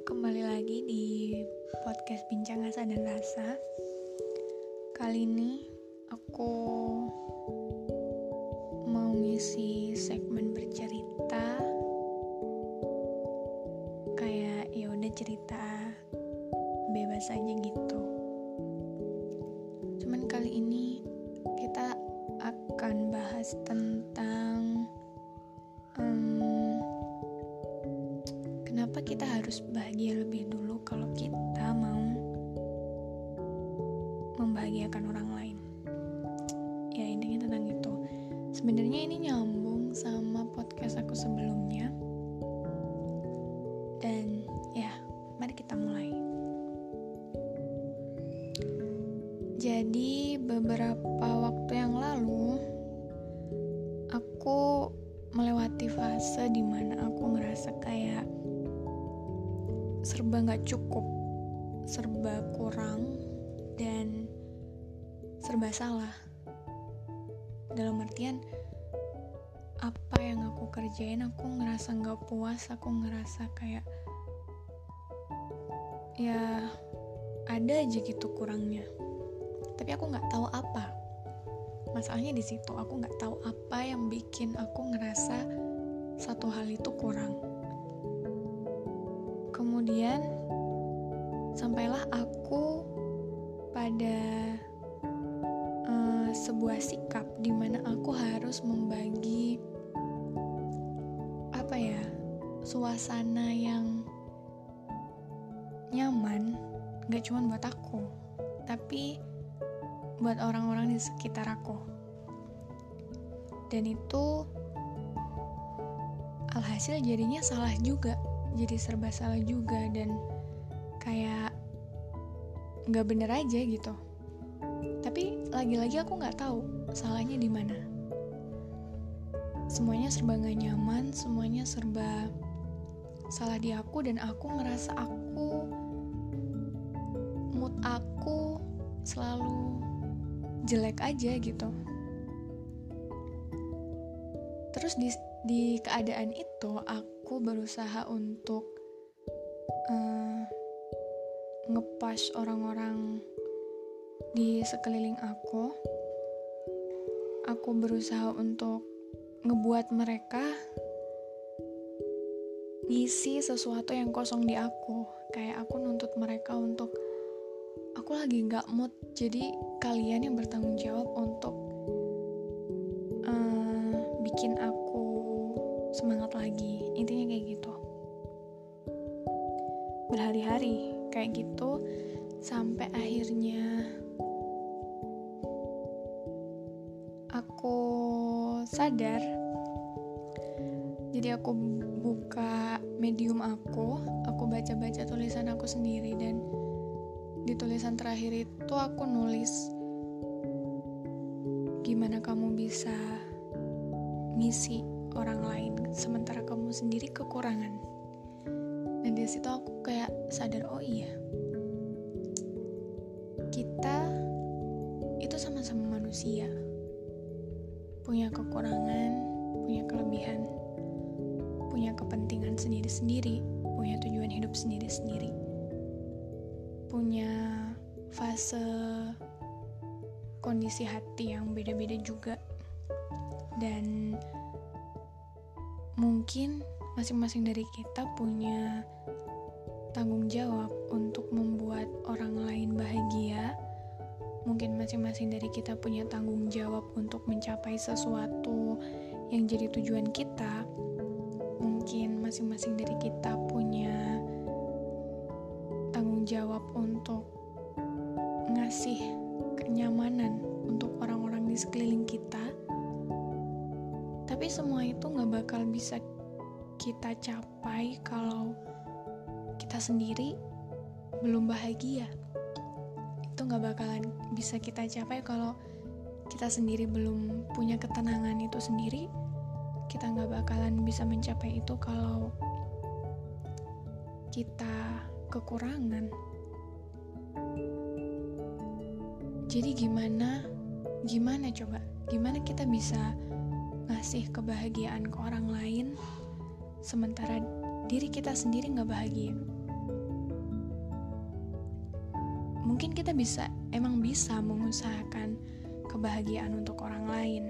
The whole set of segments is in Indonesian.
Kembali lagi di podcast Bincang Asa dan Rasa. Kali ini aku mau ngisi segmen bercerita. Kayak ya udah cerita bebas aja gitu. Cuman kali ini kita akan bahas tentang kita harus bahagia lebih dulu kalau kita mau membahagiakan orang lain. Ya intinya tentang itu. Sebenarnya ini nyambung sama podcast aku sebelumnya. Dan ya, mari kita mulai. Jadi beberapa waktu yang lalu aku melewati fase di mana aku ngerasa kayak serba nggak cukup, serba kurang, dan serba salah. Dalam artian apa yang aku kerjain aku ngerasa nggak puas, aku ngerasa kayak ya ada aja gitu kurangnya. Tapi aku nggak tahu apa masalahnya di situ aku nggak tahu apa yang bikin aku ngerasa satu hal itu kurang kemudian sampailah aku pada eh, sebuah sikap di mana aku harus membagi apa ya suasana yang nyaman nggak cuma buat aku tapi buat orang-orang di sekitar aku. Dan itu alhasil jadinya salah juga, jadi serba salah juga dan kayak nggak bener aja gitu. Tapi lagi-lagi aku nggak tahu salahnya di mana. Semuanya serba nggak nyaman, semuanya serba salah di aku dan aku ngerasa aku mood aku selalu jelek aja gitu. Terus di di keadaan itu aku berusaha untuk uh, ngepas orang-orang di sekeliling aku. Aku berusaha untuk ngebuat mereka ngisi sesuatu yang kosong di aku. Kayak aku nuntut mereka untuk aku lagi nggak mood jadi kalian yang bertanggung jawab untuk uh, bikin aku lagi. Intinya kayak gitu. Berhari-hari kayak gitu sampai akhirnya aku sadar. Jadi aku buka medium aku aku baca-baca tulisan aku sendiri dan di tulisan terakhir itu aku nulis gimana kamu bisa ngisi orang lain sementara kamu sendiri kekurangan. Dan di situ aku kayak sadar oh iya. Kita itu sama-sama manusia. Punya kekurangan punya kelebihan punya kepentingan sendiri-sendiri punya tujuan hidup sendiri-sendiri. Punya fase kondisi hati yang beda-beda juga. Dan mungkin masing-masing dari kita punya tanggung jawab untuk membuat orang lain bahagia. Mungkin masing-masing dari kita punya tanggung jawab untuk mencapai sesuatu yang jadi tujuan kita. Mungkin masing-masing dari kita punya jawab untuk ngasih kenyamanan untuk orang-orang di sekeliling kita tapi semua itu nggak bakal bisa kita capai kalau kita sendiri belum bahagia. Itu nggak bakalan bisa kita capai kalau kita sendiri belum punya ketenangan itu sendiri. Kita nggak bakalan bisa mencapai itu kalau kita kekurangan. Jadi gimana gimana coba? Gimana kita bisa ngasih kebahagiaan ke orang lain sementara diri kita sendiri nggak bahagia. Mungkin kita bisa emang bisa mengusahakan kebahagiaan untuk orang lain.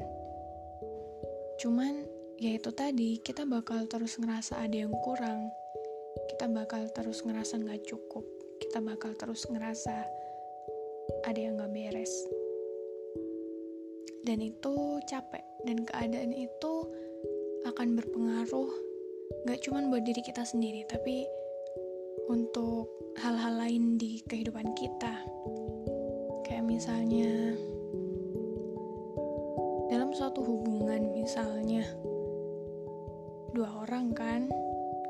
Cuman ya itu tadi kita bakal terus ngerasa ada yang kurang. Kita bakal terus ngerasa nggak cukup. Kita bakal terus ngerasa ada yang nggak beres dan itu capek. Dan keadaan itu akan berpengaruh gak cuman buat diri kita sendiri tapi untuk hal-hal lain di kehidupan kita. Kayak misalnya dalam suatu hubungan misalnya dua orang kan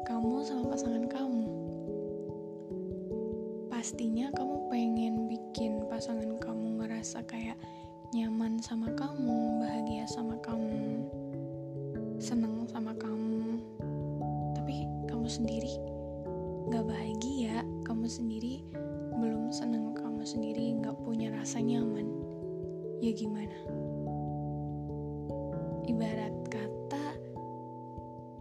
kamu sama pasangan kamu. Pastinya kamu pengen bikin pasangan kamu ngerasa kayak nyaman sama kamu, bahagia sama kamu, seneng sama kamu. Tapi kamu sendiri gak bahagia, kamu sendiri belum seneng, kamu sendiri gak punya rasa nyaman. Ya gimana? Ibarat kata,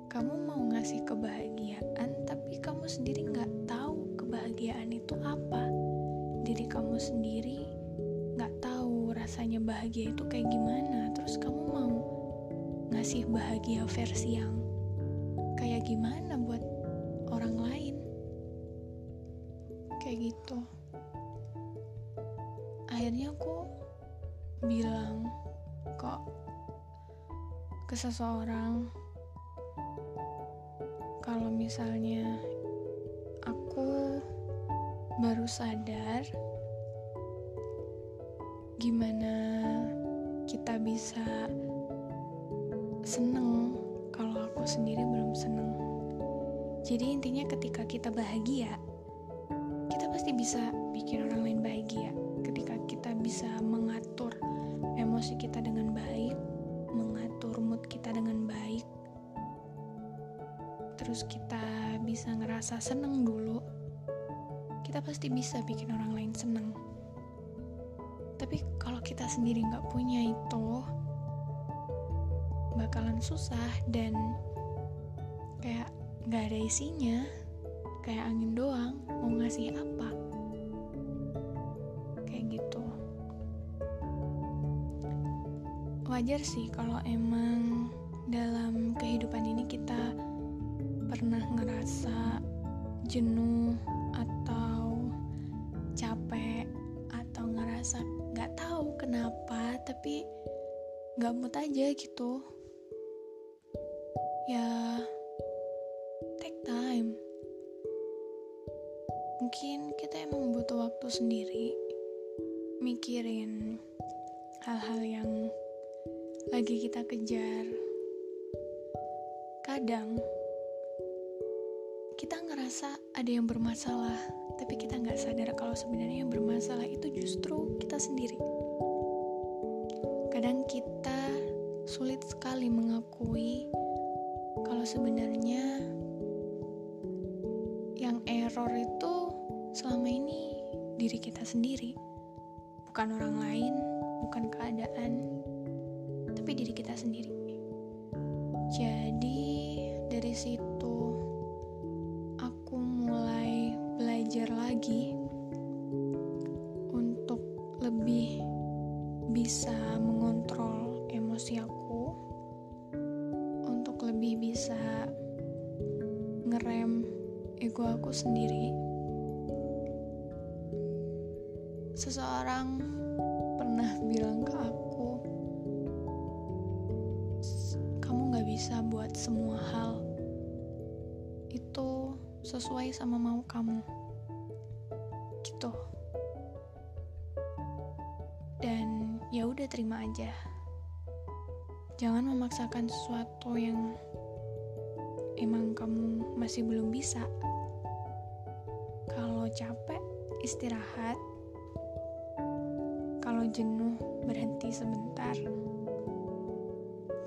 kamu mau ngasih kebahagiaan, tapi kamu sendiri gak tahu kebahagiaan itu apa. Diri kamu sendiri gak tahu rasanya bahagia itu kayak gimana? Terus kamu mau ngasih bahagia versi yang kayak gimana buat orang lain? Kayak gitu. Akhirnya aku bilang kok ke seseorang kalau misalnya aku baru sadar gimana kita bisa seneng kalau aku sendiri belum seneng. Jadi intinya ketika kita bahagia, kita pasti bisa bikin orang lain bahagia. Ketika kita bisa mengatur emosi kita dengan baik, mengatur mood kita dengan baik, terus kita bisa ngerasa seneng dulu, kita pasti bisa bikin orang lain seneng tapi kalau kita sendiri nggak punya itu bakalan susah dan kayak nggak ada isinya. Kayak angin doang mau ngasih apa? Kayak gitu. Wajar sih kalau emang dalam kehidupan ini kita pernah ngerasa jenuh atau capek atau ngerasa nggak tahu kenapa tapi nggak mood aja gitu. Ya take time. Mungkin kita emang butuh waktu sendiri mikirin hal-hal yang lagi kita kejar. Kadang kita ngerasa ada yang bermasalah tapi kita nggak sadar kalau sebenarnya yang bermasalah itu justru kita sendiri. Kadang kita sulit sekali mengakui kalau sebenarnya yang error itu selama ini diri kita sendiri, bukan orang lain, bukan keadaan, tapi diri kita sendiri. Jadi dari situ lagi untuk lebih bisa mengontrol emosi aku, untuk lebih bisa ngerem ego aku sendiri. Seseorang pernah bilang ke aku, "Kamu gak bisa buat semua hal itu sesuai sama mau kamu." Gitu. Dan ya udah terima aja. Jangan memaksakan sesuatu yang emang kamu masih belum bisa. Kalau capek istirahat. Kalau jenuh berhenti sebentar.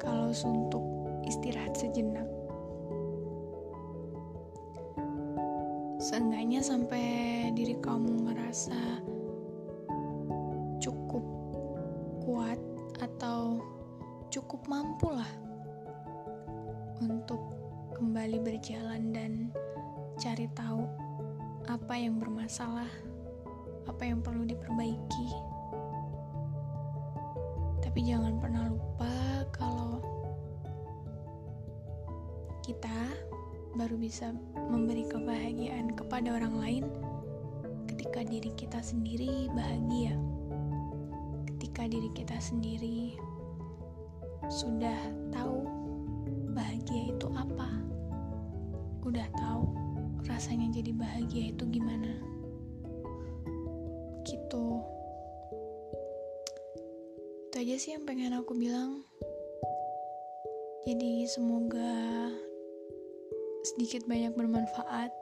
Kalau suntuk istirahat sejenak. Seenggaknya sampai diri kamu ngerasa cukup kuat atau cukup mampu lah untuk kembali berjalan dan cari tahu apa yang bermasalah, apa yang perlu diperbaiki. Tapi jangan pernah lupa kalau kita baru bisa memberi kebahagiaan kepada orang lain ketika diri kita sendiri bahagia. Ketika diri kita sendiri sudah tahu bahagia itu apa. Udah tahu rasanya jadi bahagia itu gimana. Gitu. Itu aja sih yang pengen aku bilang. Jadi semoga sedikit banyak bermanfaat